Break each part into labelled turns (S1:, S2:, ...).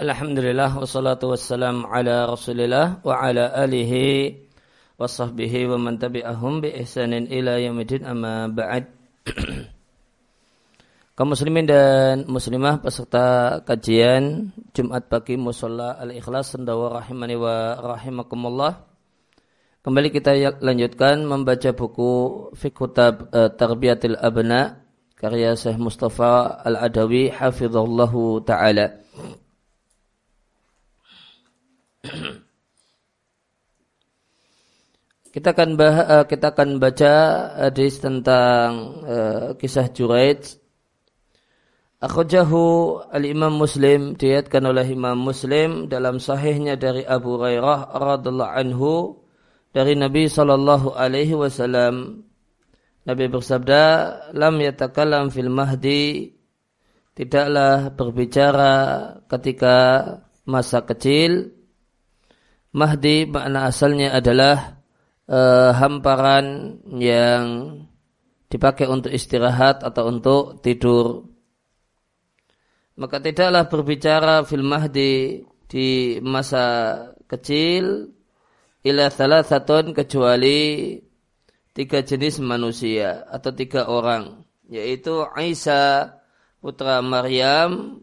S1: Alhamdulillah wassalatu wassalam ala rasulillah wa ala alihi wa sahbihi wa man tabi'ahum bi ihsanin ila yamidin amma ba'd. Kaum muslimin dan muslimah peserta kajian Jumat pagi Musola Al-Ikhlas Sendawa rahimani wa rahimakumullah. Kembali kita lanjutkan membaca buku Fikhutab uh, Tarbiyatil Abna karya Syekh Mustafa Al-Adawi hafizallahu taala kita akan bah, eh, kita akan baca hadis tentang uh, kisah Juraij. Akhrajahu al-Imam Muslim diatkan oleh Imam Muslim dalam sahihnya dari Abu Hurairah radhiallahu anhu dari Nabi sallallahu alaihi wasallam. Nabi bersabda lam yatakallam fil mahdi. Tidaklah berbicara ketika masa kecil Mahdi makna asalnya adalah uh, hamparan yang dipakai untuk istirahat atau untuk tidur. Maka tidaklah berbicara fil Mahdi di masa kecil ila salah satu kecuali tiga jenis manusia atau tiga orang yaitu Isa putra Maryam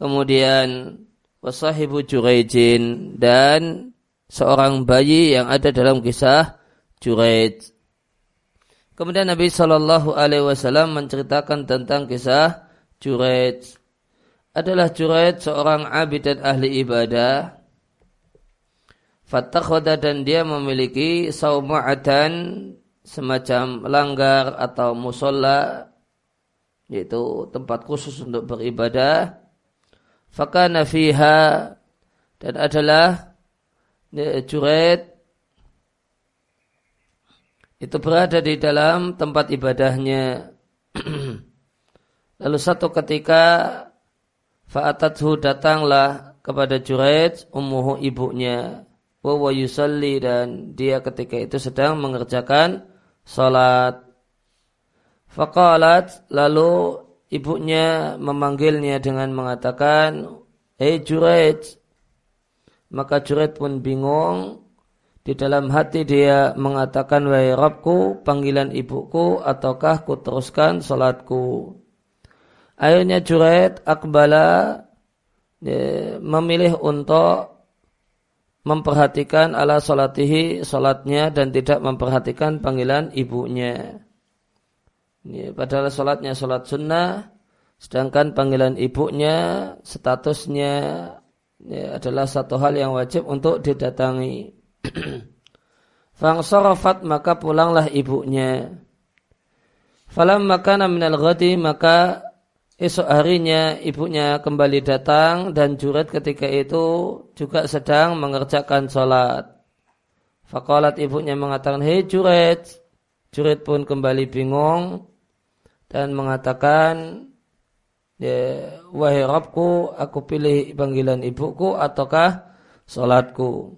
S1: kemudian wasahibu Jurejin dan seorang bayi yang ada dalam kisah Juraid. Kemudian Nabi Shallallahu Alaihi Wasallam menceritakan tentang kisah Juraid. Adalah Juraid seorang abid dan ahli ibadah. Fatakhoda dan dia memiliki sauma'atan semacam langgar atau musola yaitu tempat khusus untuk beribadah. Fakana fiha dan adalah Juret itu berada di dalam tempat ibadahnya. Lalu satu ketika Fa'atathu datanglah kepada Juret ummuhu ibunya. Wa yusalli dan dia ketika itu sedang mengerjakan salat. Faqalat lalu ibunya memanggilnya dengan mengatakan, Hei Juret, maka Juret pun bingung. Di dalam hati dia mengatakan, Wahai Rabku, panggilan ibuku, ataukah ku teruskan salatku. Akhirnya Juret akbala ya, memilih untuk memperhatikan ala salatihi salatnya dan tidak memperhatikan panggilan ibunya. Ya, padahal salatnya salat sunnah, sedangkan panggilan ibunya statusnya ya, adalah satu hal yang wajib untuk didatangi. Fangsorofat maka pulanglah ibunya. Falam makana minal ghadi maka esok harinya ibunya kembali datang dan juret ketika itu juga sedang mengerjakan sholat. Fakolat ibunya mengatakan, Hei juret. Juret pun kembali bingung dan mengatakan, ya, wahai Rabbku, aku pilih panggilan ibuku ataukah salatku.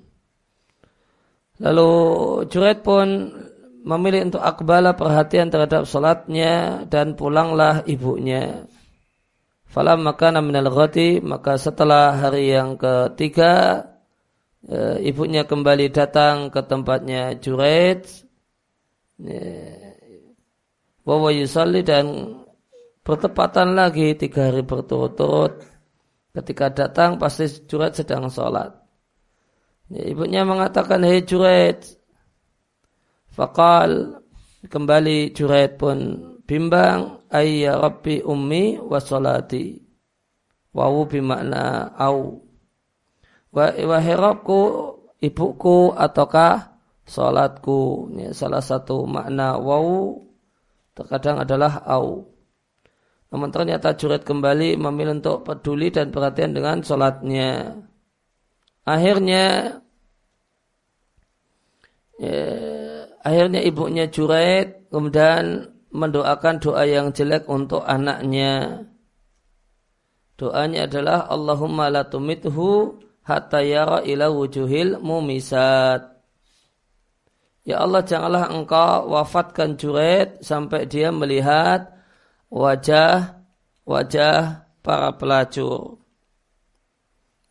S1: Lalu Juret pun memilih untuk akbala perhatian terhadap salatnya dan pulanglah ibunya. Falam maka minal ghati, maka setelah hari yang ketiga, e, ibunya kembali datang ke tempatnya Juret. E, Wawa dan bertepatan lagi tiga hari berturut-turut. Ketika datang pasti Juret sedang sholat. Ya, ibunya mengatakan, Hei Juret. Fakal kembali Juret pun bimbang. Ayya Rabbi ummi wa sholati. Wawu bimakna au. Wahai Rabbku, ibuku ataukah sholatku. Ya, salah satu makna wawu terkadang adalah au. Namun ternyata Juret kembali memilih untuk peduli dan perhatian dengan sholatnya. Akhirnya ya, akhirnya ibunya Juret kemudian mendoakan doa yang jelek untuk anaknya. Doanya adalah Allahumma la tumithu hatta yara ila wujuhil mumisat. Ya Allah janganlah engkau wafatkan Juret sampai dia melihat wajah wajah para pelacur.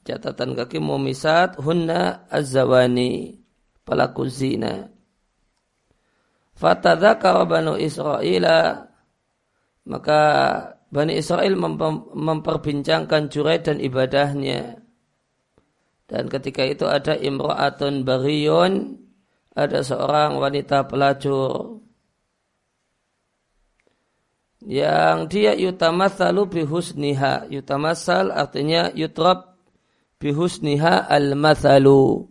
S1: catatan kaki mumisat hunna azawani pelaku zina. Fatadzaka banu Israel maka Bani Israel memperbincangkan jurai dan ibadahnya. Dan ketika itu ada imra'atun bariyun, ada seorang wanita pelacur yang dia yutamatsalu bihusniha. Yutamassal artinya yutrab bihusniha al-mathalu.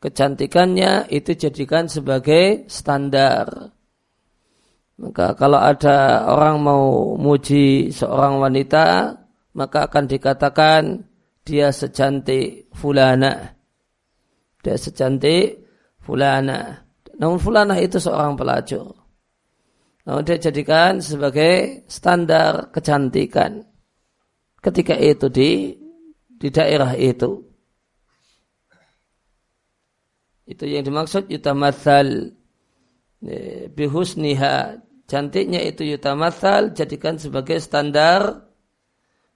S1: Kecantikannya itu jadikan sebagai standar. Maka kalau ada orang mau muji seorang wanita, maka akan dikatakan dia secantik fulana. Dia secantik fulana. Namun fulana itu seorang pelacur. Namun dia jadikan sebagai standar kecantikan ketika itu di di daerah itu. Itu yang dimaksud yutamathal bihusniha. Cantiknya itu yutamathal jadikan sebagai standar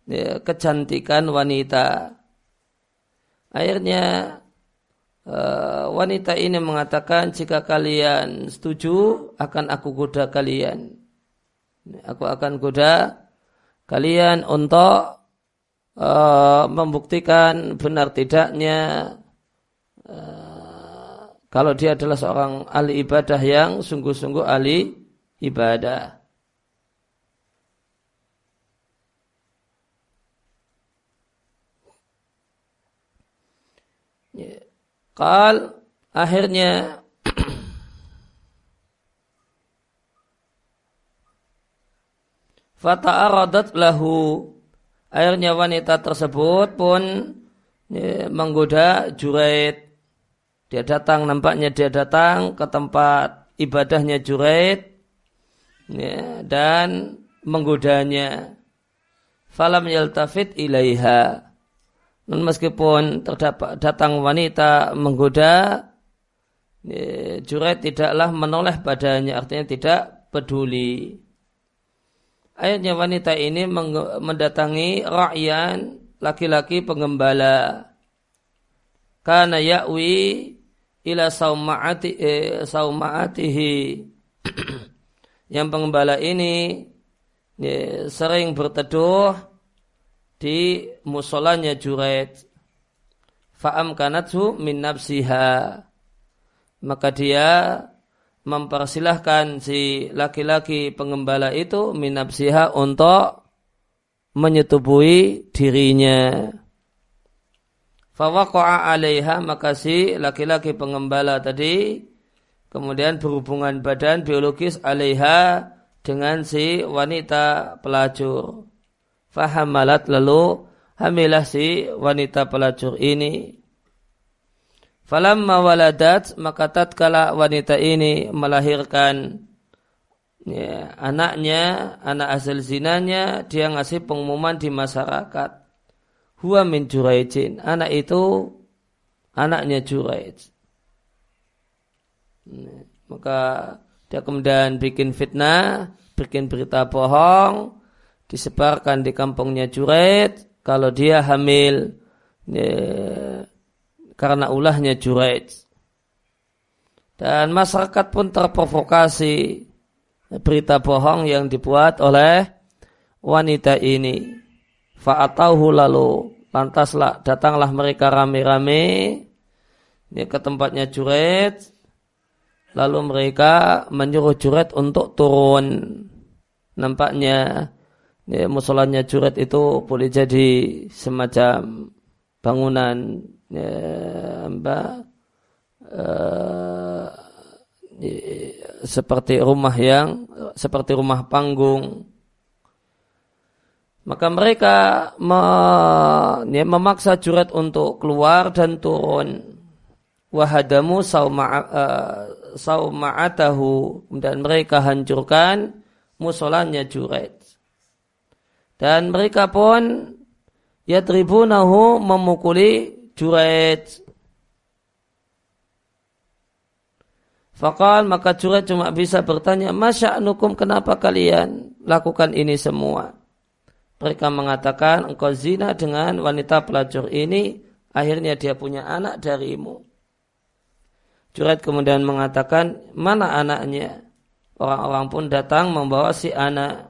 S1: ya, kecantikan wanita. Akhirnya uh, wanita ini mengatakan jika kalian setuju akan aku goda kalian. Aku akan goda kalian untuk uh, membuktikan benar tidaknya uh, kalau dia adalah seorang ahli ibadah yang sungguh-sungguh ahli ibadah. Kal akhirnya Fata'aradat lahu Akhirnya wanita tersebut pun ya, menggoda Juraid dia datang, nampaknya dia datang ke tempat ibadahnya Juraid ya, dan menggodanya. Falam yaltafit ilaiha. Dan meskipun terdapat datang wanita menggoda, ya, Juraid tidaklah menoleh badannya, artinya tidak peduli. Akhirnya wanita ini mendatangi ra'yan laki-laki pengembala. Karena ya'wi ila sauma'ati eh, sauma'atihi yang pengembala ini ya, sering berteduh di musolanya Juraid fa'am kanathu min nafsiha maka dia mempersilahkan si laki-laki pengembala itu min nafsiha untuk menyetubuhi dirinya. Fawaqa'a alaiha maka si laki-laki pengembala tadi kemudian berhubungan badan biologis alaiha dengan si wanita pelacur. Fahamalat lalu hamilah si wanita pelacur ini. Falamma waladat maka tatkala wanita ini melahirkan ya, anaknya, anak hasil zinanya, dia ngasih pengumuman di masyarakat huwa min Juraijin. Anak itu anaknya Juraij. Maka dia kemudian bikin fitnah, bikin berita bohong, disebarkan di kampungnya Juraij kalau dia hamil ya, karena ulahnya Juraij. Dan masyarakat pun terprovokasi berita bohong yang dibuat oleh wanita ini. Fa'atauhu lalu lantaslah datanglah mereka rame-rame ya, ke tempatnya Juret lalu mereka menyuruh Juret untuk turun nampaknya ya, musolanya Juret itu boleh jadi semacam bangunan ya, mbak uh, ya, seperti rumah yang seperti rumah panggung maka mereka me, ya, memaksa jurat untuk keluar dan turun. Wahadamu sauma'atahu. Uh, dan mereka hancurkan musolanya jurat. Dan mereka pun ya tribunahu memukuli jurat. Fakal maka jurat cuma bisa bertanya, Masya kenapa kalian lakukan ini semua? mereka mengatakan engkau zina dengan wanita pelacur ini, akhirnya dia punya anak darimu. Juret kemudian mengatakan, mana anaknya? Orang-orang pun datang membawa si anak.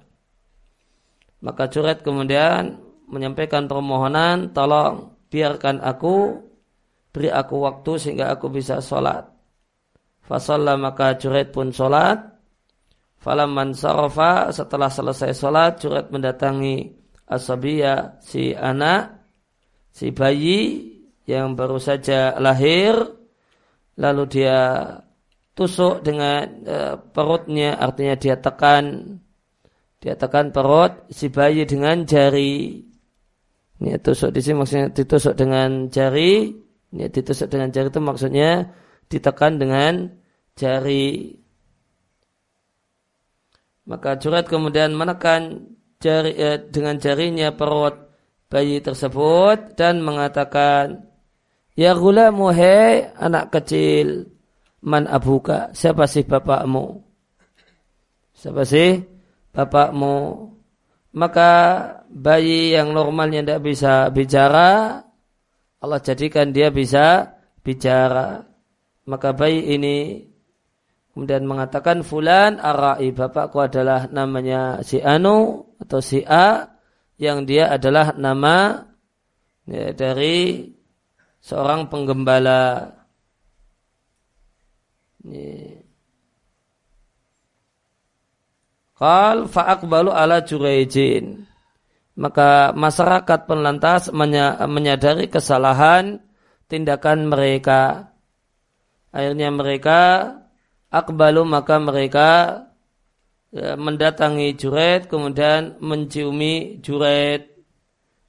S1: Maka Juret kemudian menyampaikan permohonan, tolong biarkan aku, beri aku waktu sehingga aku bisa sholat. Fasalla maka Juret pun sholat. Falaman sarofa setelah selesai sholat, Juret mendatangi Asabiya si anak, si bayi yang baru saja lahir, lalu dia tusuk dengan uh, perutnya, artinya dia tekan, dia tekan perut si bayi dengan jari. Ini tusuk di sini maksudnya ditusuk dengan jari, ini ditusuk dengan jari itu maksudnya ditekan dengan jari. Maka jurat kemudian menekan jari, eh, dengan jarinya perut bayi tersebut dan mengatakan, Ya gulamu hei anak kecil, man abuka, siapa sih bapakmu? Siapa sih bapakmu? Maka bayi yang normalnya tidak bisa bicara, Allah jadikan dia bisa bicara. Maka bayi ini kemudian mengatakan fulan arai bapakku adalah namanya si Anu atau si A yang dia adalah nama ya, dari seorang penggembala. Kal fa'akbalu ala jurejin. Maka masyarakat penlantas menyadari kesalahan tindakan mereka. Akhirnya mereka akbalu maka mereka ya, mendatangi juret kemudian menciumi juret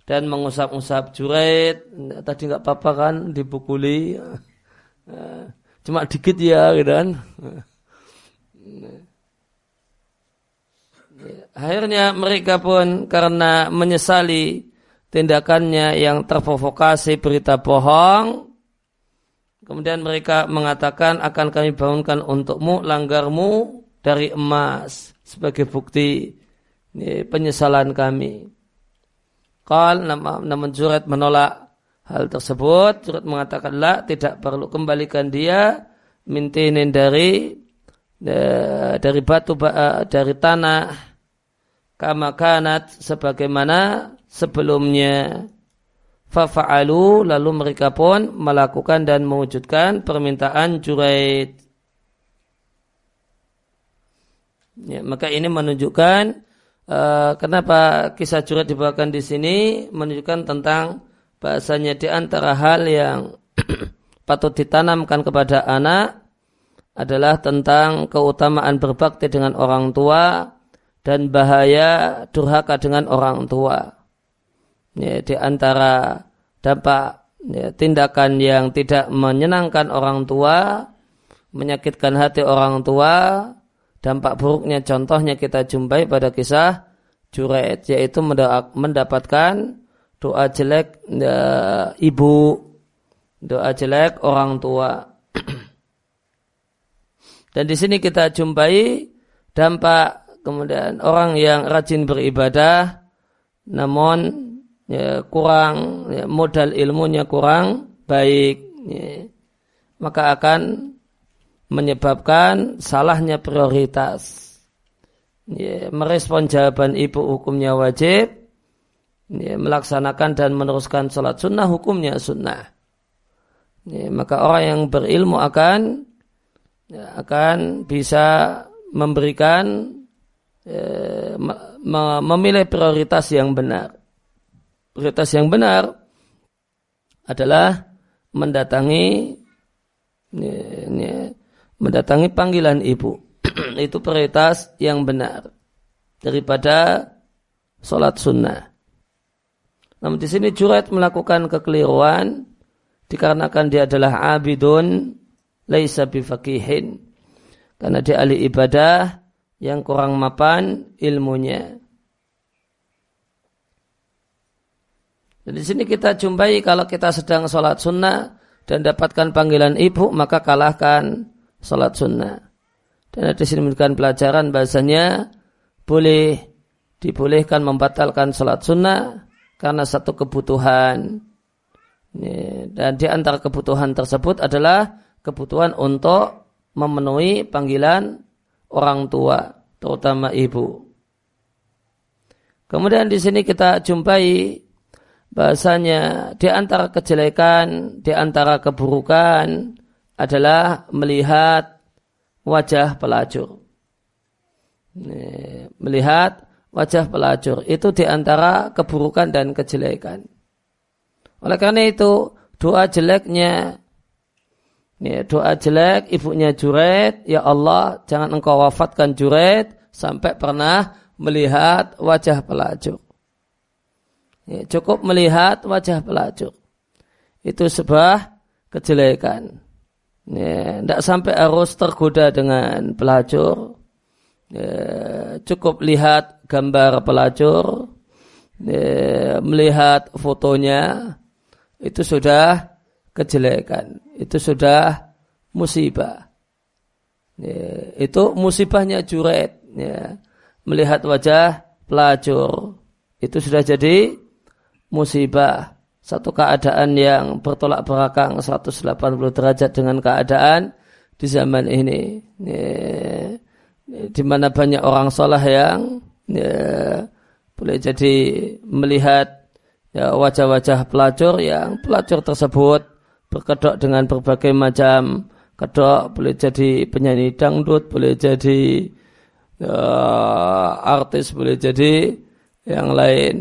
S1: dan mengusap-usap juret tadi nggak apa-apa kan dipukuli ya, cuma dikit ya gitu kan akhirnya mereka pun karena menyesali tindakannya yang terprovokasi berita bohong Kemudian mereka mengatakan akan kami bangunkan untukmu langgarmu dari emas sebagai bukti penyesalan kami. Kal namun Jurat menolak hal tersebut. Jurat mengatakan lah tidak perlu kembalikan dia mintinin dari dari batu dari tanah kama kanat sebagaimana sebelumnya Fafa'alu lalu mereka pun melakukan dan mewujudkan permintaan Juraid. Ya, maka ini menunjukkan uh, kenapa kisah Juraid dibawakan di sini menunjukkan tentang bahasanya di antara hal yang patut ditanamkan kepada anak adalah tentang keutamaan berbakti dengan orang tua dan bahaya durhaka dengan orang tua ya, di antara dampak ya, tindakan yang tidak menyenangkan orang tua, menyakitkan hati orang tua, dampak buruknya contohnya kita jumpai pada kisah Juret, yaitu mendapatkan doa jelek ya, ibu, doa jelek orang tua. Dan di sini kita jumpai dampak kemudian orang yang rajin beribadah namun ya, kurang ya, modal ilmunya kurang baik ya, maka akan menyebabkan salahnya prioritas. Ya, merespon jawaban ibu hukumnya wajib ya, melaksanakan dan meneruskan sholat sunnah hukumnya sunnah. Ya, maka orang yang berilmu akan ya, akan bisa memberikan memilih prioritas yang benar prioritas yang benar adalah mendatangi mendatangi panggilan ibu. Itu prioritas yang benar daripada sholat sunnah. Namun di sini Jurat melakukan kekeliruan dikarenakan dia adalah abidun laisa bifakihin karena dia ahli ibadah yang kurang mapan ilmunya. Dan di sini kita jumpai kalau kita sedang sholat sunnah dan dapatkan panggilan ibu, maka kalahkan sholat sunnah. Dan di sini memberikan pelajaran bahasanya boleh dibolehkan membatalkan sholat sunnah karena satu kebutuhan. Dan di antara kebutuhan tersebut adalah kebutuhan untuk memenuhi panggilan orang tua, terutama ibu. Kemudian di sini kita jumpai bahasanya di antara kejelekan, di antara keburukan adalah melihat wajah pelacur. Melihat wajah pelacur itu di antara keburukan dan kejelekan. Oleh karena itu doa jeleknya ya, doa jelek ibunya Juret, ya Allah jangan engkau wafatkan Juret sampai pernah melihat wajah pelacur. Ya, cukup melihat wajah pelacur. Itu sebuah kejelekan. Ya, tidak sampai harus tergoda dengan pelacur ya, cukup lihat gambar pelacur, ya, melihat fotonya, itu sudah kejelekan, itu sudah musibah. Ya, itu musibahnya juret, ya. melihat wajah pelacur, itu sudah jadi musibah. Satu keadaan yang bertolak belakang 180 derajat dengan keadaan di zaman ini. Ya di mana banyak orang sholah yang ya, boleh jadi melihat ya, wajah-wajah pelacur yang pelacur tersebut berkedok dengan berbagai macam kedok boleh jadi penyanyi dangdut boleh jadi ya, artis boleh jadi yang lain.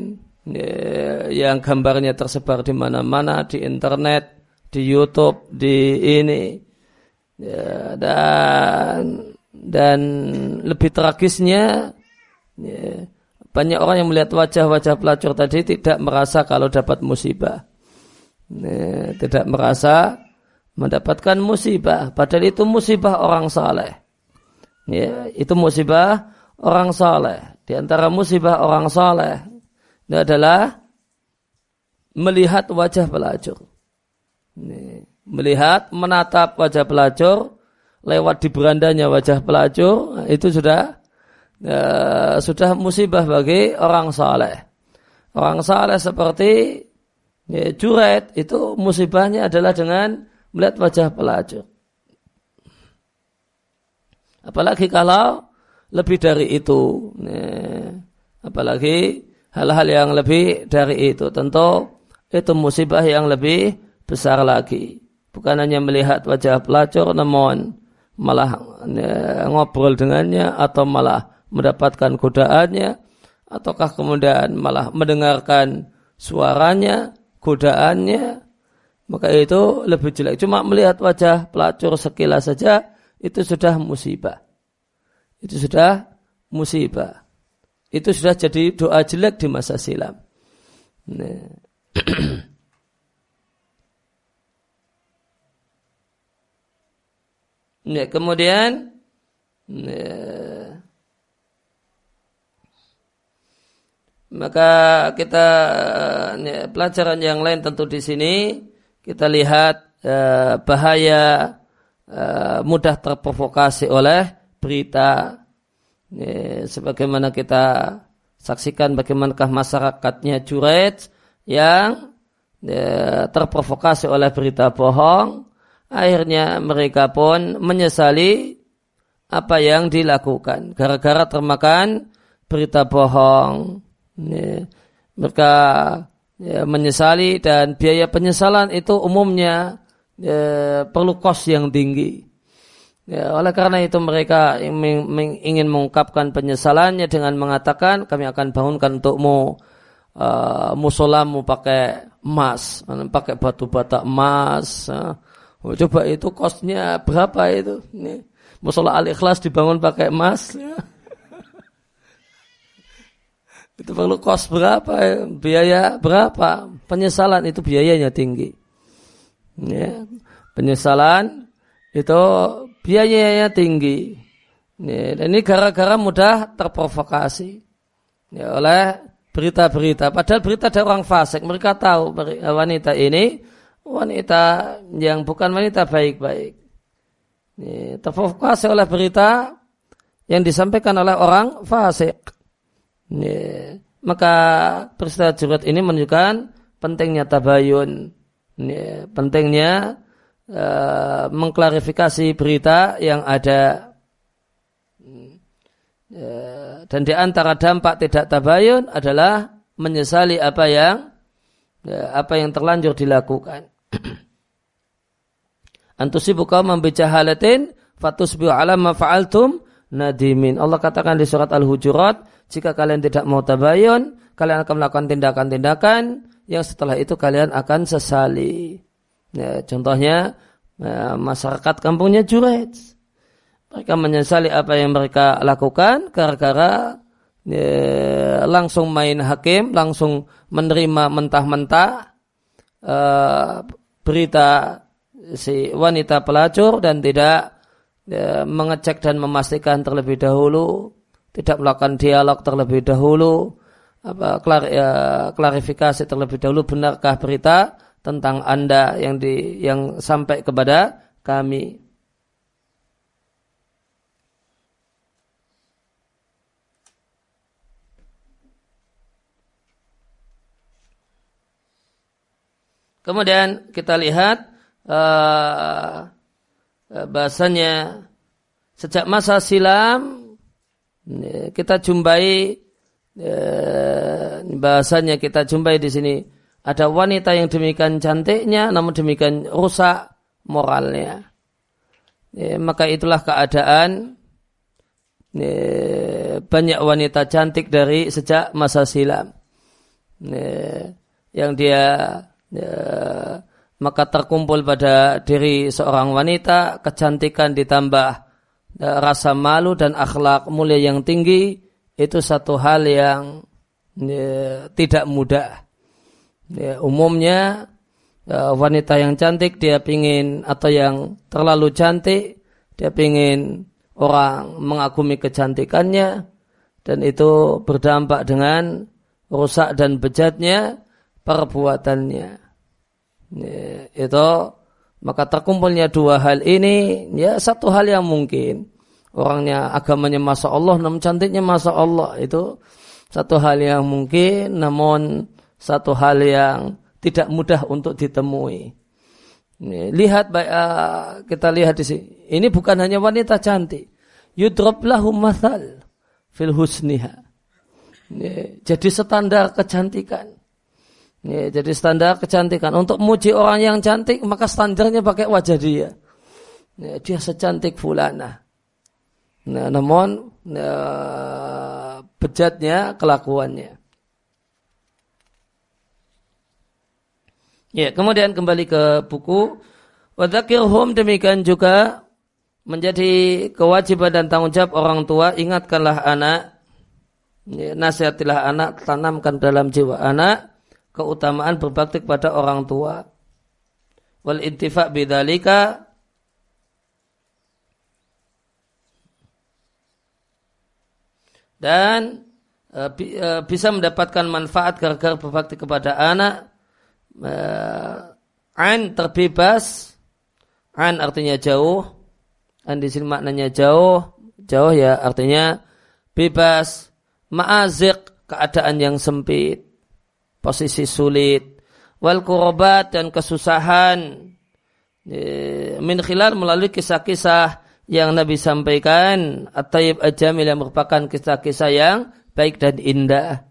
S1: Ya, yang gambarnya tersebar di mana-mana di internet di YouTube di ini. Ya, dan dan lebih tragisnya ya, banyak orang yang melihat wajah-wajah pelacur tadi tidak merasa kalau dapat musibah tidak merasa mendapatkan musibah. Padahal itu musibah orang saleh. Ya, itu musibah orang saleh. Di antara musibah orang saleh itu adalah melihat wajah pelacur. Melihat menatap wajah pelacur lewat di berandanya wajah pelacur itu sudah ya, sudah musibah bagi orang saleh. Orang saleh seperti ya, juret itu musibahnya adalah dengan melihat wajah pelacur. Apalagi kalau lebih dari itu, ya, apalagi hal-hal yang lebih dari itu, tentu itu musibah yang lebih besar lagi. Bukan hanya melihat wajah pelacur, namun malah ya, ngobrol dengannya atau malah mendapatkan godaannya ataukah kemudian malah mendengarkan suaranya, godaannya, maka itu lebih jelek. Cuma melihat wajah pelacur sekilas saja itu sudah musibah. Itu sudah musibah. Itu sudah jadi doa jelek di masa silam. Nah. Ya, kemudian ya, maka kita ya, pelajaran yang lain tentu di sini kita lihat ya, bahaya ya, mudah terprovokasi oleh berita sebagaimana kita saksikan bagaimanakah masyarakatnya curet yang ya, terprovokasi oleh berita bohong Akhirnya mereka pun menyesali apa yang dilakukan. Gara-gara termakan berita bohong. Ya, mereka ya, menyesali dan biaya penyesalan itu umumnya ya, perlu kos yang tinggi. Ya, oleh karena itu mereka ingin mengungkapkan penyesalannya dengan mengatakan kami akan bangunkan untukmu uh, musolamu pakai emas, pakai batu bata emas, uh, coba itu kosnya berapa itu? Ini, musola al-ikhlas dibangun pakai emas. Ya. Itu perlu kos berapa? Ya? Biaya berapa? Penyesalan itu biayanya tinggi. Ya. Penyesalan itu biayanya tinggi. Ya, dan ini gara-gara mudah terprovokasi ya, oleh berita-berita. Padahal berita dari orang fasik. Mereka tahu wanita ini wanita yang bukan wanita baik-baik. Terprovokasi oleh berita yang disampaikan oleh orang fasik. Ya. Maka peristiwa jurat ini menunjukkan pentingnya tabayun, ya. pentingnya uh, mengklarifikasi berita yang ada. Dan di antara dampak tidak tabayun adalah menyesali apa yang ya, apa yang terlanjur dilakukan. Antusibu kaum halatin fatusbihu ala ma fa'altum nadimin. Allah katakan di surat Al-Hujurat, jika kalian tidak mau tabayun, kalian akan melakukan tindakan-tindakan yang setelah itu kalian akan sesali. Ya, contohnya ya, masyarakat kampungnya Jurej. Mereka menyesali apa yang mereka lakukan gara-gara ya, langsung main hakim, langsung menerima mentah-mentah uh, berita si wanita pelacur dan tidak ya, mengecek dan memastikan terlebih dahulu, tidak melakukan dialog terlebih dahulu, apa klar, ya, klarifikasi terlebih dahulu benarkah berita tentang anda yang di yang sampai kepada kami. Kemudian kita lihat uh, bahasanya sejak masa silam kita jumpai bahasanya kita jumpai di sini ada wanita yang demikian cantiknya namun demikian rusak moralnya. Maka itulah keadaan banyak wanita cantik dari sejak masa silam. Yang dia maka terkumpul pada diri seorang wanita kecantikan ditambah rasa malu dan akhlak mulia yang tinggi itu satu hal yang ya, tidak mudah. Ya, umumnya ya, wanita yang cantik dia pingin atau yang terlalu cantik dia pingin orang mengagumi kecantikannya dan itu berdampak dengan rusak dan bejatnya perbuatannya ya, itu maka terkumpulnya dua hal ini ya satu hal yang mungkin. Orangnya agamanya masa Allah namun cantiknya masa Allah itu satu hal yang mungkin namun satu hal yang tidak mudah untuk ditemui. Lihat uh, kita lihat di sini. Ini bukan hanya wanita cantik. Yudrob lahum mathal fil husniha. Jadi standar kecantikan Ya, jadi standar kecantikan. Untuk muji orang yang cantik, maka standarnya pakai wajah dia. Ya, dia secantik fulana. Nah, namun ya, bejatnya kelakuannya. Ya, kemudian kembali ke buku. Wadakirhum demikian juga menjadi kewajiban dan tanggung jawab orang tua. Ingatkanlah anak. Ya, nasihatilah anak, tanamkan dalam jiwa anak keutamaan berbakti kepada orang tua. Wal intifa bidzalika dan e, e, bisa mendapatkan manfaat gara-gara berbakti kepada anak e, an terbebas an artinya jauh an di sini maknanya jauh jauh ya artinya bebas ma'azik keadaan yang sempit posisi sulit wal kurobat dan kesusahan min khilal melalui kisah-kisah yang Nabi sampaikan. At-Tayyib Ajamil yang merupakan kisah-kisah yang baik dan indah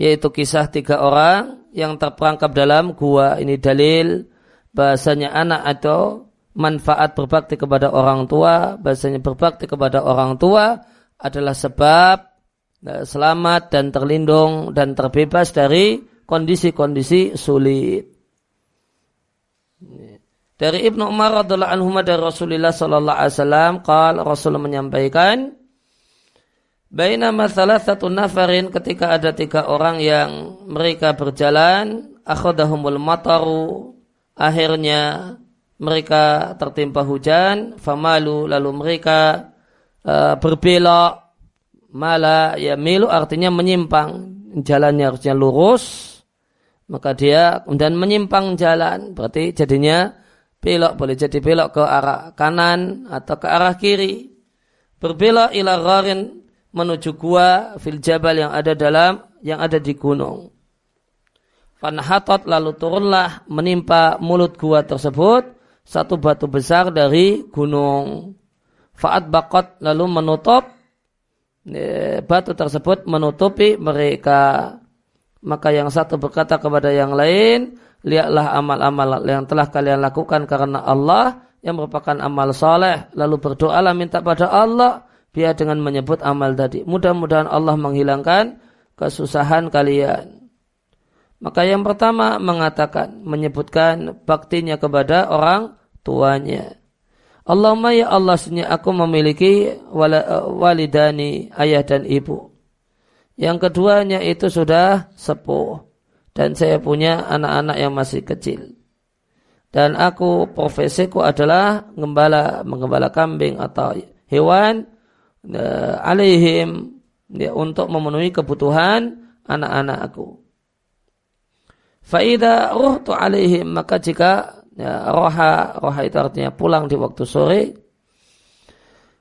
S1: yaitu kisah tiga orang yang terperangkap dalam gua. Ini dalil bahasanya anak atau manfaat berbakti kepada orang tua. Bahasanya berbakti kepada orang tua adalah sebab selamat dan terlindung dan terbebas dari kondisi-kondisi sulit. Dari Ibnu Umar radhiallahu anhu dari Rasulullah sallallahu alaihi wasallam, qal Rasul menyampaikan Baina masalah satu nafarin ketika ada tiga orang yang mereka berjalan, akhadahumul mataru, akhirnya mereka tertimpa hujan, famalu lalu mereka uh, berbelok mala ya milu artinya menyimpang jalannya harusnya lurus maka dia kemudian menyimpang jalan berarti jadinya belok boleh jadi belok ke arah kanan atau ke arah kiri berbelok ila gharin menuju gua fil jabal yang ada dalam yang ada di gunung. Fanahatot lalu turunlah menimpa mulut gua tersebut satu batu besar dari gunung. Faat bakot lalu menutup batu tersebut menutupi mereka. Maka yang satu berkata kepada yang lain, lihatlah amal-amal yang telah kalian lakukan karena Allah yang merupakan amal soleh. Lalu berdoalah minta pada Allah biar dengan menyebut amal tadi. Mudah-mudahan Allah menghilangkan kesusahan kalian. Maka yang pertama mengatakan, menyebutkan baktinya kepada orang tuanya. Allahumma ya Allah sunyi aku memiliki walidani ayah dan ibu. Yang keduanya itu sudah sepuh dan saya punya anak-anak yang masih kecil. Dan aku profesiku adalah mengembala mengembala kambing atau hewan uh, alaihim ya, untuk memenuhi kebutuhan anak-anak aku. Ruhtu alaihim maka jika ya, roha roha itu artinya pulang di waktu sore.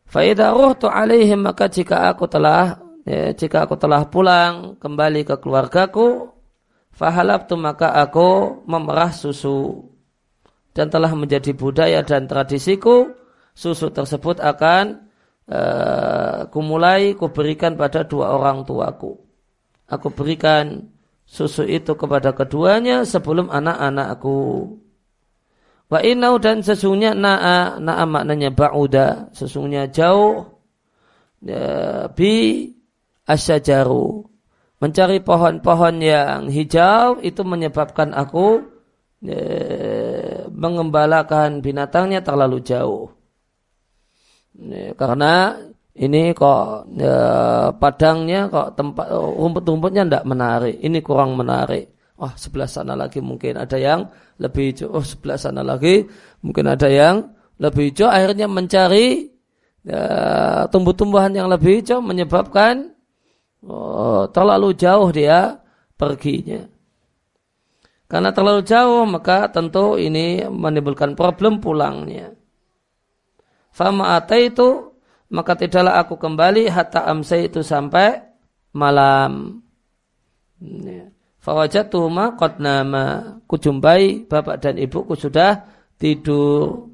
S1: Faida ruhtu alaihim maka jika aku telah ya, jika aku telah pulang kembali ke keluargaku, fahalabtu maka aku memerah susu dan telah menjadi budaya dan tradisiku susu tersebut akan uh, kumulai kuberikan pada dua orang tuaku. Aku berikan susu itu kepada keduanya sebelum anak-anakku. Wa inau dan sesungguhnya na'a, na'a maknanya ba'uda, sesungguhnya jauh ya, bi asyajaru. Mencari pohon-pohon yang hijau itu menyebabkan aku ya, mengembalakan binatangnya terlalu jauh. Ya, karena ini kok ya, padangnya kok tempat rumput-rumputnya tidak menarik, ini kurang menarik. Wah sebelah sana lagi mungkin ada yang lebih hijau, oh sebelah sana lagi mungkin ada yang lebih hijau. Akhirnya mencari ya, tumbuh-tumbuhan yang lebih hijau menyebabkan oh, terlalu jauh dia perginya. Karena terlalu jauh maka tentu ini menimbulkan problem pulangnya. Fama itu maka tidaklah aku kembali hatta amsa itu sampai malam. Ya. Fawajatuhuma qad nama. Kujumpai bapak dan ibuku sudah tidur.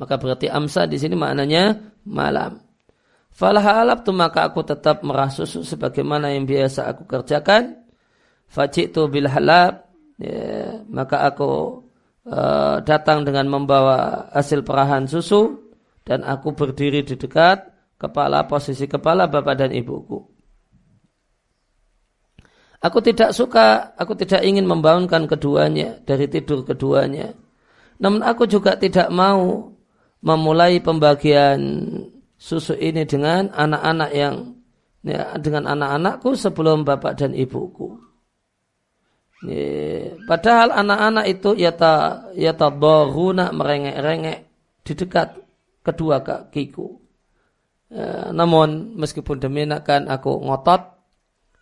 S1: Maka berarti amsa di sini maknanya malam. Falah tu maka aku tetap merah susu sebagaimana yang biasa aku kerjakan. Fajitu bil halab. Ya, maka aku uh, datang dengan membawa hasil perahan susu dan aku berdiri di dekat kepala posisi kepala bapak dan ibuku. Aku tidak suka, aku tidak ingin membangunkan keduanya dari tidur keduanya. Namun aku juga tidak mau memulai pembagian susu ini dengan anak-anak yang ya, dengan anak-anakku sebelum bapak dan ibuku. Ya, padahal anak-anak itu yata yata boruna merengek-rengek di dekat kedua kakiku. Ya, namun meskipun demikian aku ngotot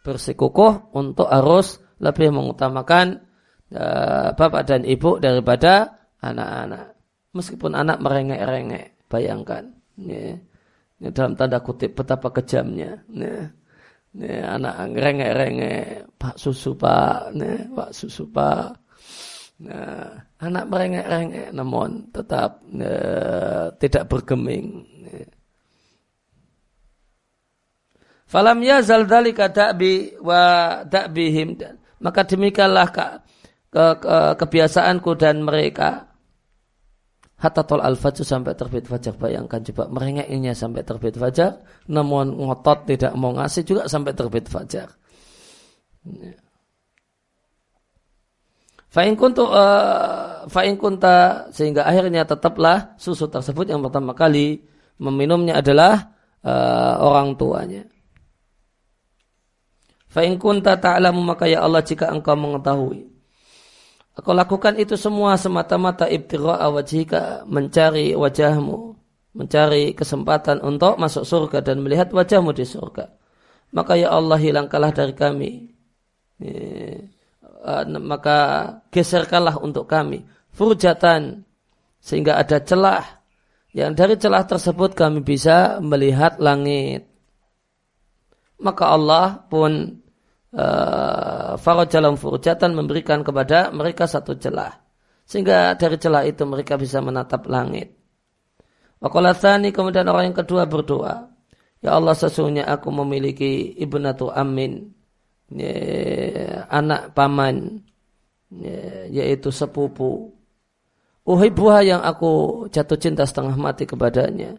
S1: bersikukuh untuk harus lebih mengutamakan ya, bapak dan ibu daripada anak-anak. Meskipun anak merengek-rengek, bayangkan. Ya, ya, dalam tanda kutip betapa kejamnya. Ya, ya, anak rengek-rengek, pak susu pak, ya, pak susu pak. Nah, anak merengek-rengek namun tetap uh, tidak bergeming. Falam yazal dzalika da'bi wa da'bihim maka demikianlah ke, ke, ke, kebiasaanku dan mereka hatta tol al fajr sampai terbit fajar bayangkan coba merengeknya sampai terbit fajar namun ngotot tidak mau ngasih juga sampai terbit fajar. Fa'in kuntu uh, fa'in kunta sehingga akhirnya tetaplah susu tersebut yang pertama kali meminumnya adalah uh, orang tuanya. Fa'in kunta ta'lamu maka ya Allah jika engkau mengetahui. Aku lakukan itu semua semata-mata ibtira'a wajhika mencari wajahmu. Mencari kesempatan untuk masuk surga dan melihat wajahmu di surga. Maka ya Allah hilangkanlah dari kami. Yeah uh, maka geserkanlah untuk kami furjatan sehingga ada celah yang dari celah tersebut kami bisa melihat langit. maka Allah pun uh, farajalam furjatan memberikan kepada mereka satu celah. Sehingga dari celah itu mereka bisa menatap langit. Waqalathani kemudian orang yang kedua berdoa. Ya Allah sesungguhnya aku memiliki ibnatu amin. Ya, anak paman. Ya, yaitu sepupu. Uhibbuha yang aku jatuh cinta setengah mati kepadanya.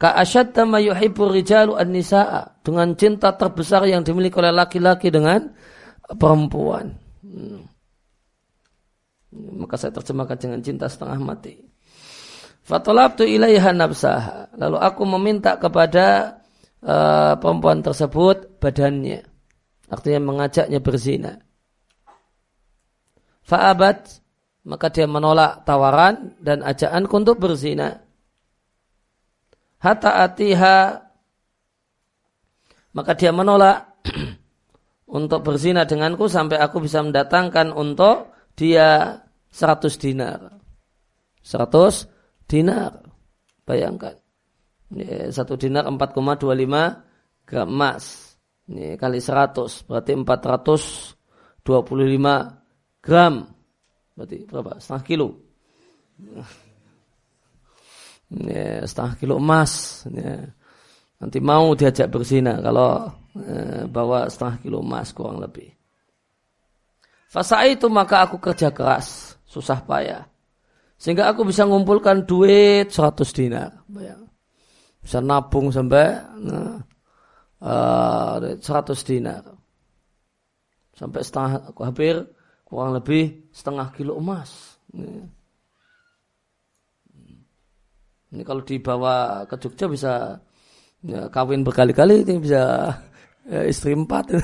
S1: Ka'asyadda ma yuhibbu rijalu an-nisa'a. Dengan cinta terbesar yang dimiliki oleh laki-laki dengan perempuan. Hmm. Maka saya terjemahkan dengan cinta setengah mati. Fatolabtu ilaiha nafsaha. Lalu aku meminta kepada uh, perempuan tersebut badannya. Artinya mengajaknya berzina. Fa'abat. Maka dia menolak tawaran dan ajakanku untuk berzina hatta atiha maka dia menolak untuk berzina denganku sampai aku bisa mendatangkan untuk dia 100 dinar. 100 dinar. Bayangkan. Ini satu dinar 4,25 gram emas. Ini kali 100 berarti 425 gram. Berarti berapa? Setengah kilo ya, setengah kilo emas. Ya. Nanti mau diajak berzina kalau ya, bawa setengah kilo emas kurang lebih. Fasa itu maka aku kerja keras, susah payah. Sehingga aku bisa mengumpulkan duit 100 dinar. Bisa nabung sampai nah, uh, eh, 100 dinar. Sampai setengah, aku hampir kurang lebih setengah kilo emas. Ya. Ini kalau dibawa ke Jogja bisa ya, kawin berkali-kali ini bisa ya, istri empat.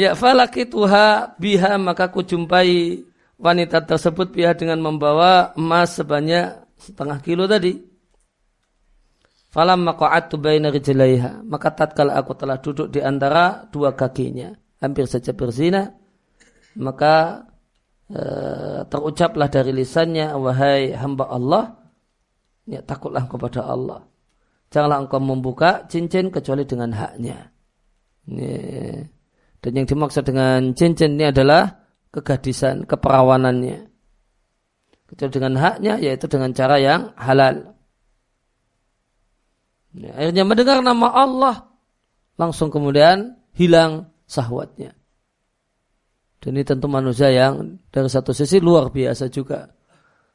S1: ya falaki tuha biha maka ku jumpai wanita tersebut biha dengan membawa emas sebanyak setengah kilo tadi. Falam maqa'atu baina rijlaiha maka tatkala aku telah duduk di antara dua kakinya hampir saja berzina maka terucaplah dari lisannya wahai hamba Allah ya takutlah kepada Allah. Janganlah engkau membuka cincin kecuali dengan haknya. Ini. dan yang dimaksud dengan cincin ini adalah kegadisan keperawanannya. Kecuali dengan haknya yaitu dengan cara yang halal. Ya, akhirnya mendengar nama Allah langsung kemudian hilang sahwatnya dan ini tentu manusia yang dari satu sisi luar biasa juga.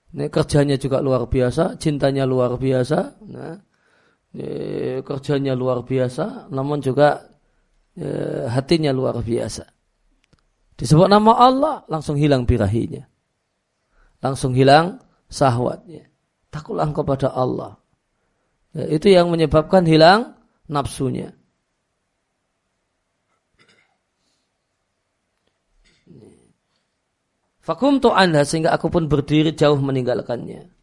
S1: Ini kerjanya juga luar biasa, cintanya luar biasa, nah, ini kerjanya luar biasa, namun juga eh, hatinya luar biasa. Disebut nama Allah, langsung hilang birahinya. Langsung hilang sahwatnya. Takutlah kepada Allah. Ya, itu yang menyebabkan hilang nafsunya. Fakumtu anda sehingga aku pun berdiri jauh meninggalkannya.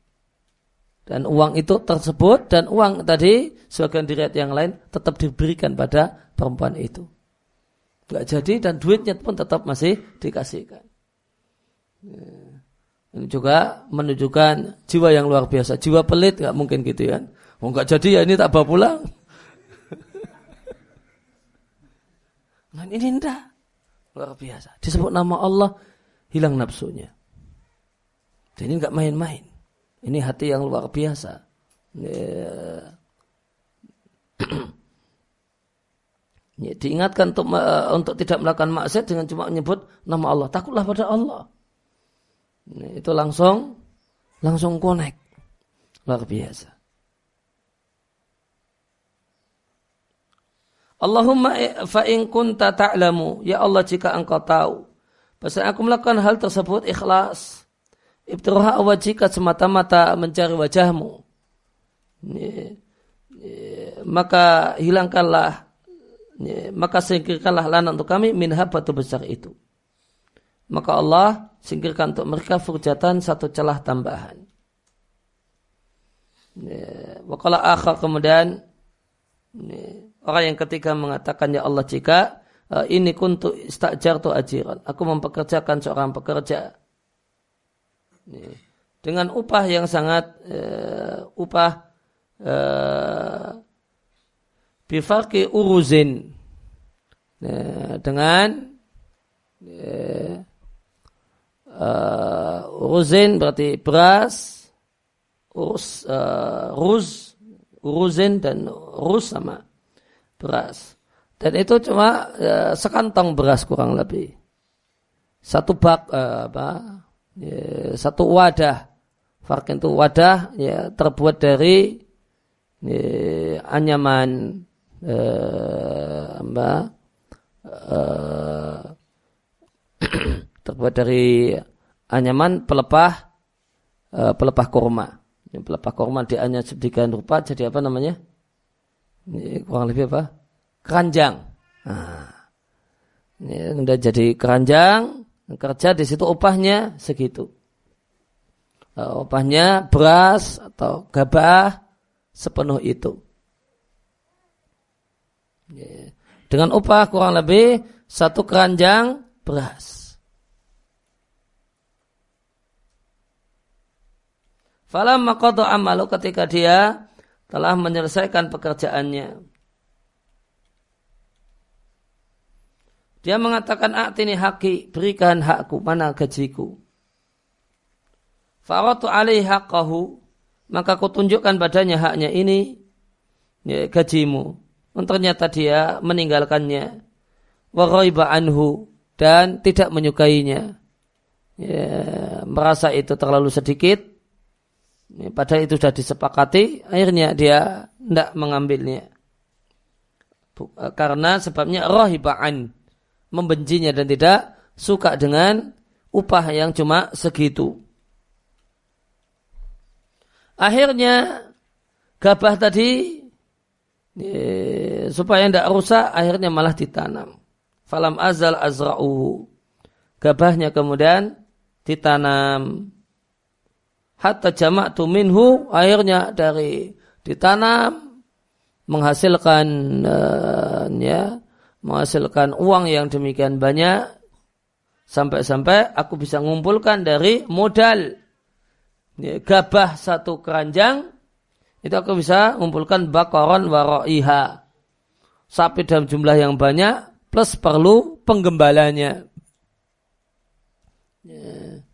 S1: Dan uang itu tersebut dan uang tadi sebagian diriat yang lain tetap diberikan pada perempuan itu. Gak jadi dan duitnya pun tetap masih dikasihkan. Ya. Ini juga menunjukkan jiwa yang luar biasa. Jiwa pelit gak mungkin gitu ya. Mau gak jadi ya ini tak bawa pulang. nah ini enggak. Luar biasa. Disebut nama Allah hilang nafsunya. Dan ini nggak main-main. Ini hati yang luar biasa. Ya. ya, diingatkan untuk untuk tidak melakukan maksiat dengan cuma menyebut nama Allah. Takutlah pada Allah. Ya, itu langsung langsung connect. Luar biasa. Allahumma fa in kunta ta'lamu ya Allah jika engkau tahu Bahasa aku melakukan hal tersebut ikhlas. Ibtiroha wajika semata-mata mencari wajahmu. Maka hilangkanlah, maka singkirkanlah lana untuk kami min batu besar itu. Maka Allah singkirkan untuk mereka furjatan satu celah tambahan. Wakala akhir kemudian orang yang ketiga mengatakan ya Allah jika ini kuntu istajar tu ajiran. Aku mempekerjakan seorang pekerja. dengan upah yang sangat uh, upah uh, uruzin dengan uh, uruzin berarti beras urus uh, ruz uruzin dan ruz sama beras dan itu cuma uh, sekantong beras kurang lebih satu bak uh, apa ya, satu wadah Farkin itu wadah ya terbuat dari ya, anyaman eh, apa, eh, terbuat dari anyaman pelepah eh, pelepah kurma. Pelepah kurma dianyam sedemikian rupa jadi apa namanya? Ini kurang lebih apa? Keranjang. Nah, ini udah jadi keranjang, kerja di situ upahnya segitu. Uh, upahnya beras atau gabah sepenuh itu. Dengan upah kurang lebih satu keranjang beras. Falam makoto amalu ketika dia telah menyelesaikan pekerjaannya. Dia mengatakan, ini haki, berikan hakku, mana gajiku. Faratu alaih haqqahu. Maka aku tunjukkan padanya haknya ini. Ya, gajimu. Dan ternyata dia meninggalkannya. Wa anhu. Dan tidak menyukainya. Ya, merasa itu terlalu sedikit. Ya, padahal itu sudah disepakati. Akhirnya dia tidak mengambilnya. Karena sebabnya rohiba'an. Membencinya dan tidak suka dengan upah yang cuma segitu. Akhirnya gabah tadi supaya tidak rusak akhirnya malah ditanam. Falam azal azra'uhu. Gabahnya kemudian ditanam. Hatta jama'tu minhu akhirnya dari ditanam menghasilkan uh, ya menghasilkan uang yang demikian banyak sampai-sampai aku bisa mengumpulkan dari modal ya, gabah satu keranjang itu aku bisa mengumpulkan bakoron waroiha sapi dalam jumlah yang banyak plus perlu penggembalanya. Ya,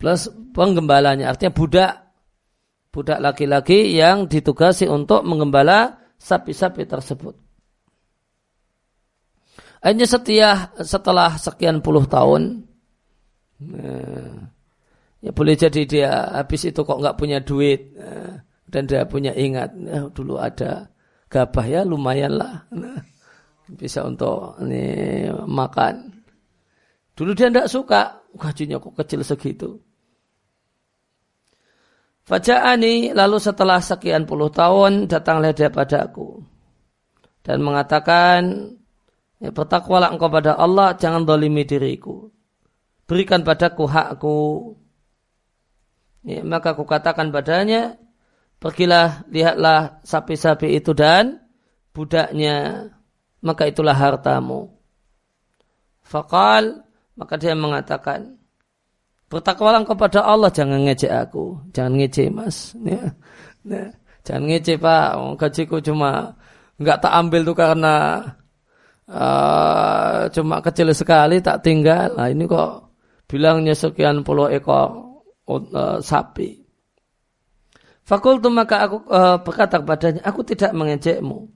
S1: plus penggembalanya artinya budak. Budak laki-laki yang ditugasi untuk menggembala sapi-sapi tersebut. Akhirnya setia setelah sekian puluh tahun, nah, Ya boleh jadi dia habis itu kok nggak punya duit ya, dan dia punya ingat ya, dulu ada gabah ya lumayan lah nah, bisa untuk ini makan. Dulu dia tidak suka gajinya kok kecil segitu. Faja'ani lalu setelah sekian puluh tahun datanglah dia padaku dan mengatakan ya, bertakwalah engkau pada Allah jangan dolimi diriku. Berikan padaku hakku. Ya, maka aku katakan padanya, pergilah lihatlah sapi-sapi itu dan budaknya, maka itulah hartamu. Fakal, maka dia mengatakan, bertakwalah kepada Allah, jangan ngecek aku, jangan ngecek mas. Ya, ya, jangan ngecek pak, gajiku cuma nggak tak ambil tuh karena uh, cuma kecil sekali tak tinggal. Nah ini kok bilangnya sekian puluh ekor uh, sapi. Fakultu maka aku uh, berkata kepadanya, aku tidak mengejekmu.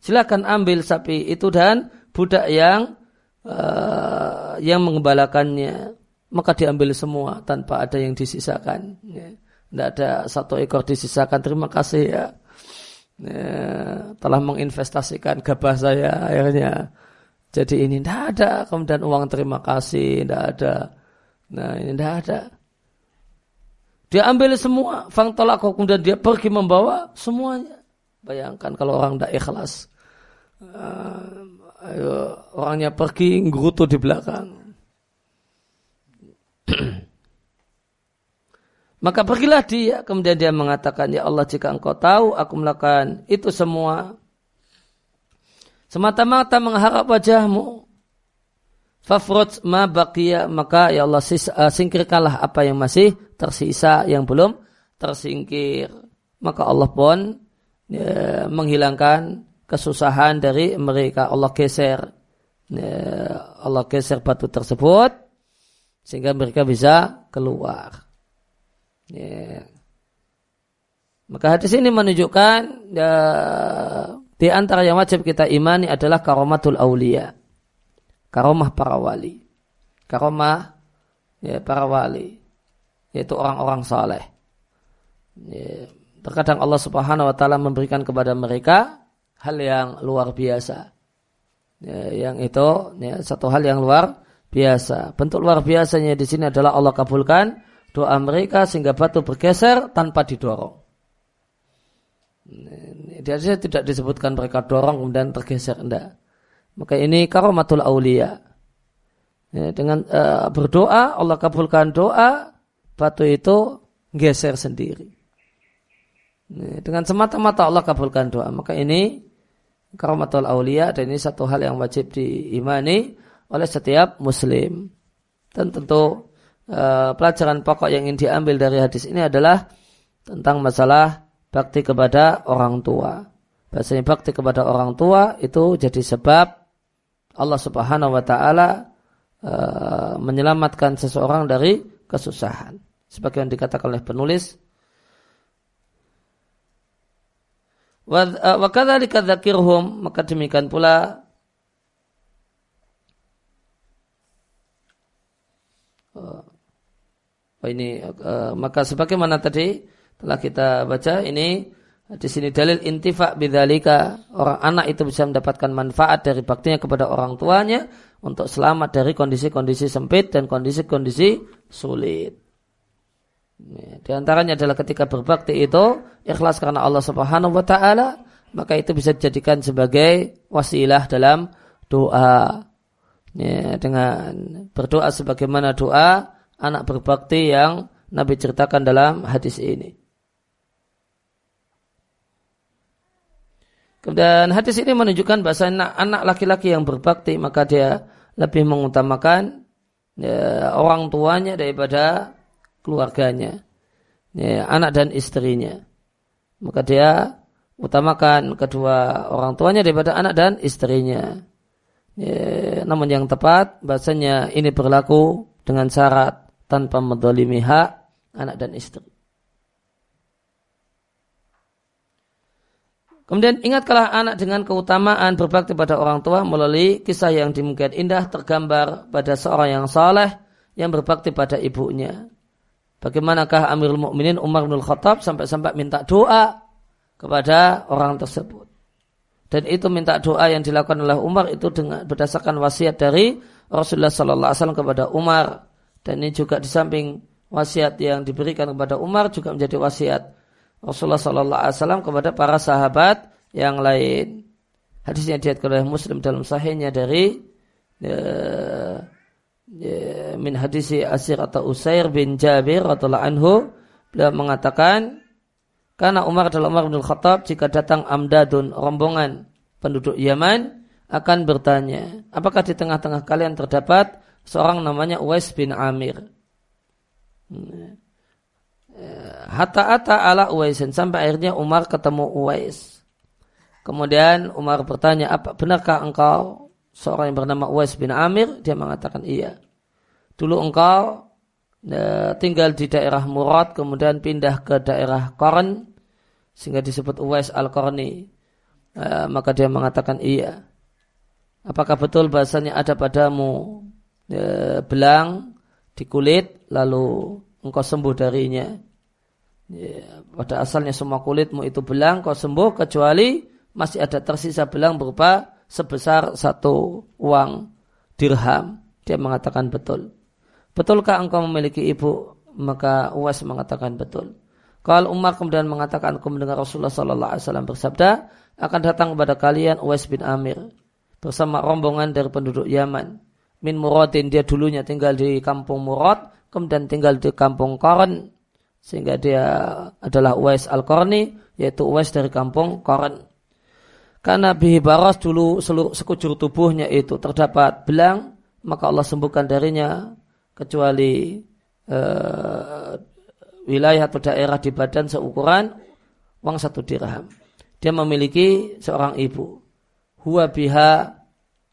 S1: Silakan ambil sapi itu dan budak yang uh, yang mengembalakannya. Maka diambil semua tanpa ada yang disisakan. Ya. Tidak ada satu ekor disisakan. Terima kasih ya. Ya telah menginvestasikan gabah saya akhirnya. Jadi ini tidak ada. Kemudian uang terima kasih tidak ada. Nah ini tidak ada. Dia ambil semua, fang tolak kemudian dia pergi membawa semuanya. Bayangkan kalau orang tidak ikhlas. Uh, ayo, orangnya pergi ngerutu di belakang. Maka pergilah dia, kemudian dia mengatakan, Ya Allah jika engkau tahu aku melakukan itu semua, semata-mata mengharap wajahmu, Fafrut ma baqiya maka ya Allah uh, singkirkanlah apa yang masih tersisa yang belum tersingkir. Maka Allah pun ya, menghilangkan kesusahan dari mereka. Allah geser ya, Allah geser batu tersebut sehingga mereka bisa keluar. Ya. Maka hadis ini menunjukkan ya, di antara yang wajib kita imani adalah karomatul aulia. Karomah para wali. Karomah ya, para wali. Yaitu orang-orang saleh. Ya, terkadang Allah subhanahu wa ta'ala memberikan kepada mereka hal yang luar biasa. Ya, yang itu ya, satu hal yang luar biasa. Bentuk luar biasanya di sini adalah Allah kabulkan doa mereka sehingga batu bergeser tanpa didorong. Di hadisnya tidak disebutkan mereka dorong kemudian tergeser enggak. Maka ini karomatul aulia. Ya, dengan uh, berdoa Allah kabulkan doa batu itu geser sendiri. Ya, dengan semata-mata Allah kabulkan doa. Maka ini karomatul aulia dan ini satu hal yang wajib diimani oleh setiap muslim. Dan tentu uh, pelajaran pokok yang ingin diambil dari hadis ini adalah tentang masalah bakti kepada orang tua. Bahasanya bakti kepada orang tua itu jadi sebab Allah Subhanahu wa taala uh, menyelamatkan seseorang dari kesusahan. Sebagaimana dikatakan oleh penulis wa eh, maka demikian pula ini uh, maka sebagaimana tadi telah kita baca ini di sini dalil intifa bidzalika orang anak itu bisa mendapatkan manfaat dari baktinya kepada orang tuanya untuk selamat dari kondisi-kondisi sempit dan kondisi-kondisi sulit. Di antaranya adalah ketika berbakti itu ikhlas karena Allah Subhanahu wa taala, maka itu bisa dijadikan sebagai wasilah dalam doa. Ya, dengan berdoa sebagaimana doa anak berbakti yang Nabi ceritakan dalam hadis ini. Kemudian hadis ini menunjukkan bahasa anak laki-laki yang berbakti maka dia lebih mengutamakan ya, orang tuanya daripada keluarganya, ya, anak dan istrinya. Maka dia utamakan kedua orang tuanya daripada anak dan istrinya. Ya, namun yang tepat bahasanya ini berlaku dengan syarat tanpa mendolimi hak anak dan istri. Kemudian ingatkanlah anak dengan keutamaan berbakti pada orang tua melalui kisah yang dimungkinkan indah tergambar pada seorang yang saleh yang berbakti pada ibunya. Bagaimanakah Amirul Mukminin Umar bin Khattab sampai-sampai minta doa kepada orang tersebut. Dan itu minta doa yang dilakukan oleh Umar itu dengan berdasarkan wasiat dari Rasulullah Sallallahu Alaihi Wasallam kepada Umar. Dan ini juga di samping wasiat yang diberikan kepada Umar juga menjadi wasiat Rasulullah Sallallahu Alaihi Wasallam kepada para sahabat yang lain. Hadisnya diatkan oleh Muslim dalam sahihnya dari uh, uh, min hadisi Asir atau Usair bin Jabir atau anhu beliau mengatakan karena Umar adalah Umar bin Khattab jika datang amdadun rombongan penduduk Yaman akan bertanya apakah di tengah-tengah kalian terdapat seorang namanya Uwais bin Amir. Hatta ata ala Uwaisin sampai akhirnya Umar ketemu Uwais. Kemudian Umar bertanya, apa benarkah engkau seorang yang bernama Uwais bin Amir? Dia mengatakan iya. Dulu engkau e, tinggal di daerah Murad, kemudian pindah ke daerah Korn, sehingga disebut Uwais al-Korni. E, maka dia mengatakan iya. Apakah betul bahasanya ada padamu e, belang di kulit, lalu engkau sembuh darinya? Ya, pada asalnya semua kulitmu itu belang, kau sembuh kecuali masih ada tersisa belang berupa sebesar satu uang dirham. Dia mengatakan betul. Betulkah engkau memiliki ibu? Maka Uwais mengatakan betul. Kalau Umar kemudian mengatakan aku mendengar Rasulullah Sallallahu Alaihi Wasallam bersabda akan datang kepada kalian Uwais bin Amir bersama rombongan dari penduduk Yaman. Min Muradin dia dulunya tinggal di kampung Murad, kemudian tinggal di kampung Koran sehingga dia adalah Uwais Al-Qarni yaitu Uwais dari kampung Koran. Karena bihi baras dulu seluruh sekujur tubuhnya itu terdapat belang maka Allah sembuhkan darinya kecuali uh, wilayah atau daerah di badan seukuran uang satu dirham. Dia memiliki seorang ibu. Huwa biha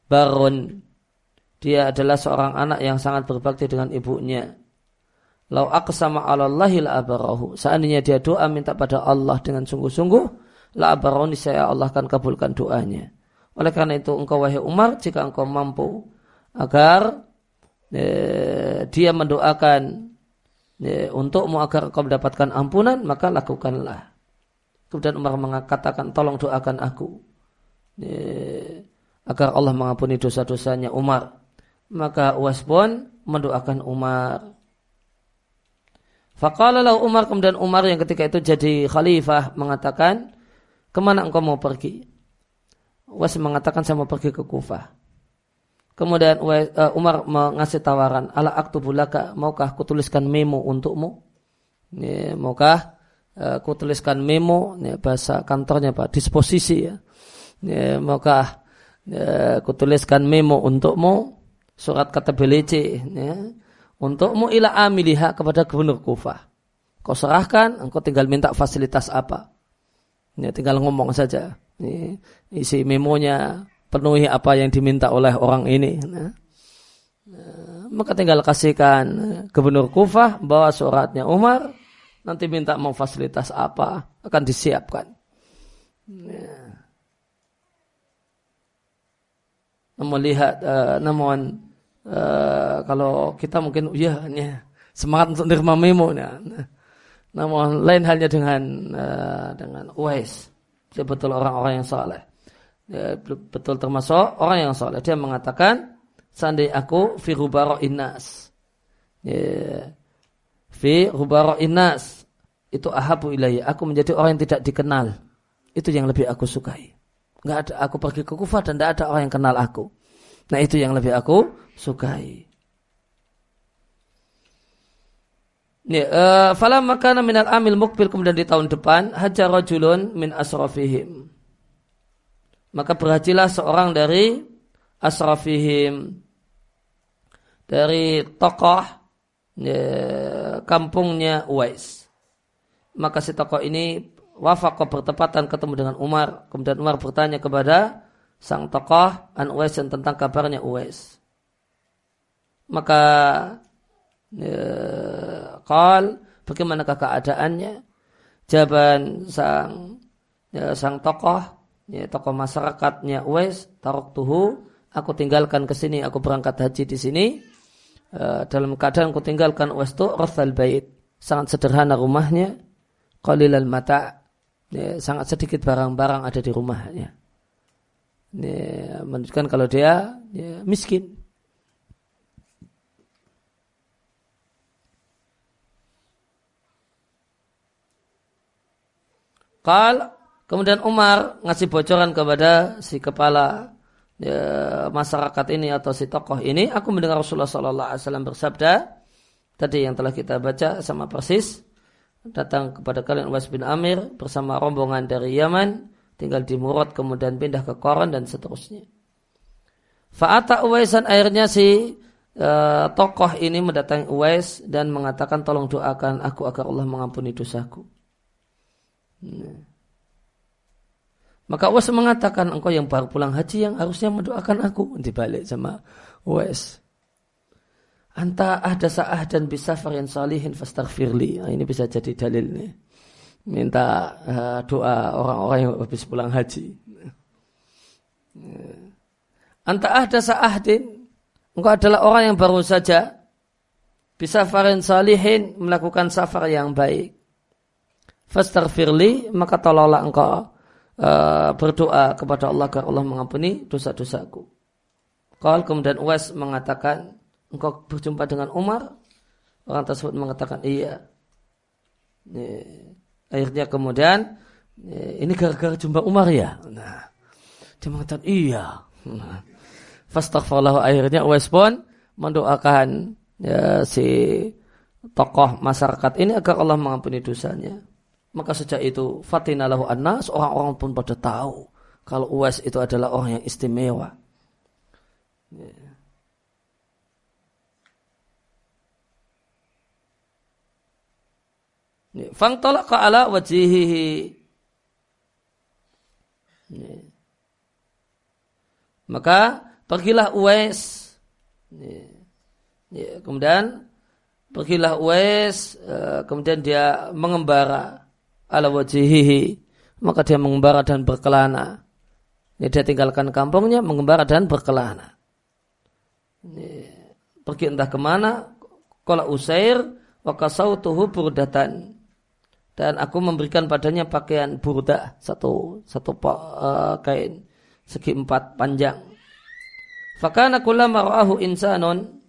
S1: baron. Dia adalah seorang anak yang sangat berbakti dengan ibunya. Lau aqsama ala Allahi la abarahu. Seandainya dia doa minta pada Allah dengan sungguh-sungguh, la abaroni saya Allah akan kabulkan doanya. Oleh karena itu engkau wahai Umar, jika engkau mampu agar eh, dia mendoakan eh, untukmu agar engkau mendapatkan ampunan, maka lakukanlah. Kemudian Umar mengatakan, tolong doakan aku. Eh, agar Allah mengampuni dosa-dosanya Umar. Maka Uwais pun mendoakan Umar. Faqalalah Umar kemudian Umar yang ketika itu jadi khalifah mengatakan, ke mana engkau mau pergi? Uwais mengatakan saya mau pergi ke Kufah. Kemudian eh, Umar mengasih tawaran, ala aktubulaka, maukah kutuliskan memo untukmu? Ya, maukah eh, tuliskan memo ya, bahasa kantornya pak disposisi ya, ya maka ya, aku tuliskan memo untukmu surat kata belece ya, untukmu ila amiliha kepada gubernur Kufah kau serahkan engkau tinggal minta fasilitas apa ya, tinggal ngomong saja ya, isi memonya penuhi apa yang diminta oleh orang ini ya. maka tinggal kasihkan gubernur Kufah bawa suratnya Umar nanti minta mau fasilitas apa akan disiapkan. Ya. Namun lihat, uh, namun uh, kalau kita mungkin ya, ya semangat untuk nerima memo, ya. namun lain halnya dengan uh, dengan Uwais, dia betul orang-orang yang saleh, dia betul termasuk orang yang saleh. Dia mengatakan, seandainya aku firubaro inas, ya, fi hubaro inas itu ahabu ilayya. Aku menjadi orang yang tidak dikenal. Itu yang lebih aku sukai. Enggak ada aku pergi ke Kufah dan tidak ada orang yang kenal aku. Nah itu yang lebih aku sukai. Ya, uh, fala makana minal amil mukbil kemudian di tahun depan hajar rajulun min asrafihim. Maka berhajilah seorang dari asrafihim dari tokoh ya, kampungnya Uwais maka si tokoh ini wafak bertepatan ketemu dengan Umar. Kemudian Umar bertanya kepada sang tokoh An Uwais tentang kabarnya Uwais. Maka ya, kal bagaimanakah keadaannya? Jawaban sang ya, sang tokoh ya, tokoh masyarakatnya Uwais tarok tuhu aku tinggalkan ke sini aku berangkat haji di sini uh, dalam keadaan aku tinggalkan Uwais itu Rasul Bait sangat sederhana rumahnya qalilal mata ya, sangat sedikit barang-barang ada di rumahnya. Ya, menunjukkan kalau dia ya, miskin. Kal kemudian Umar ngasih bocoran kepada si kepala ya, masyarakat ini atau si tokoh ini. Aku mendengar Rasulullah SAW bersabda tadi yang telah kita baca sama persis datang kepada kalian Uwais bin Amir bersama rombongan dari Yaman, tinggal di Murad kemudian pindah ke Koran dan seterusnya. Fa'ata Uwaisan akhirnya si uh, tokoh ini mendatangi Uwais dan mengatakan tolong doakan aku agar Allah mengampuni dosaku. Nah. Maka Uwais mengatakan engkau yang baru pulang haji yang harusnya mendoakan aku. Dibalik sama Uwais. Anta ada sa'ah dan bisa varian salihin fastaghfirli. Nah, ini bisa jadi dalil nih. Minta uh, doa orang-orang yang habis pulang haji. Anta ada sa'ahdin. Engkau adalah orang yang baru saja bisa varian salihin melakukan safar yang baik. Fastaghfirli maka tolonglah engkau uh, berdoa kepada Allah agar Allah mengampuni dosa-dosaku. Kalau kemudian Uwais mengatakan engkau berjumpa dengan Umar? Orang tersebut mengatakan iya. Akhirnya kemudian ini gara-gara jumpa Umar ya. Nah, dia mengatakan iya. Nah, Fastaghfirullah akhirnya Uwais pun mendoakan ya, si tokoh masyarakat ini agar Allah mengampuni dosanya. Maka sejak itu fatina lahu annas orang-orang pun pada tahu kalau Uwais itu adalah orang yang istimewa. Ya. Ya. Fang tolak ke ala wajihihi. Ya. Maka pergilah Uwais. Kemudian pergilah Uwais. Eh, kemudian dia mengembara ala wajihihi. Maka dia mengembara dan berkelana. Dia tinggalkan kampungnya, mengembara dan berkelana. Pergi entah ke mana. Kala usair, wakasautuhu burdatan dan aku memberikan padanya pakaian burda satu satu uh, kain segi empat panjang. Fakana kullama ra'ahu insanun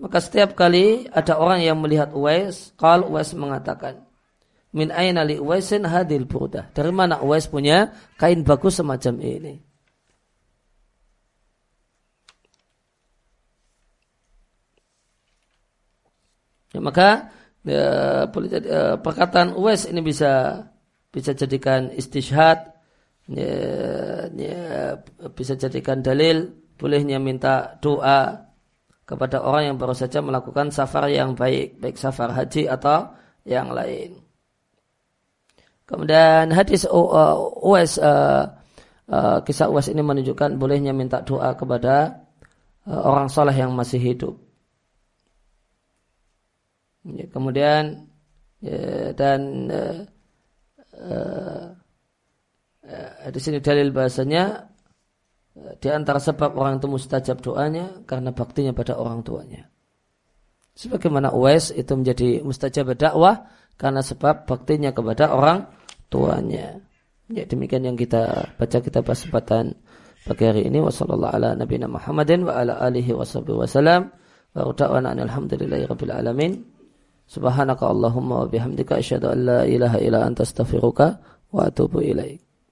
S1: maka setiap kali ada orang yang melihat Uwais, kal Uwais mengatakan, Min aina li Uwaisin hadil burda. Dari mana Uwais punya kain bagus semacam ini? Ya, maka ya, boleh jadi uh, perkataan Uwais ini bisa bisa jadikan istishad ya, ya, bisa jadikan dalil bolehnya minta doa kepada orang yang baru saja melakukan safar yang baik baik safar haji atau yang lain kemudian hadis uh, Uwais uh, uh, kisah Uwais ini menunjukkan bolehnya minta doa kepada uh, orang soleh yang masih hidup Ya, kemudian ya, dan uh, uh, di sini dalil bahasanya uh, di antara sebab orang itu mustajab doanya karena baktinya pada orang tuanya. Sebagaimana Uwais itu menjadi mustajab dakwah karena sebab baktinya kepada orang tuanya. Ya demikian yang kita baca kita kesempatan pagi hari ini wasallallahu ala nabiyina Muhammadin wa ala alihi wasallam wa alhamdulillahi rabbil alamin. Subhanaka Allahumma wa bihamdika asyhadu an la ilaha illa anta astaghfiruka wa atubu ilaik.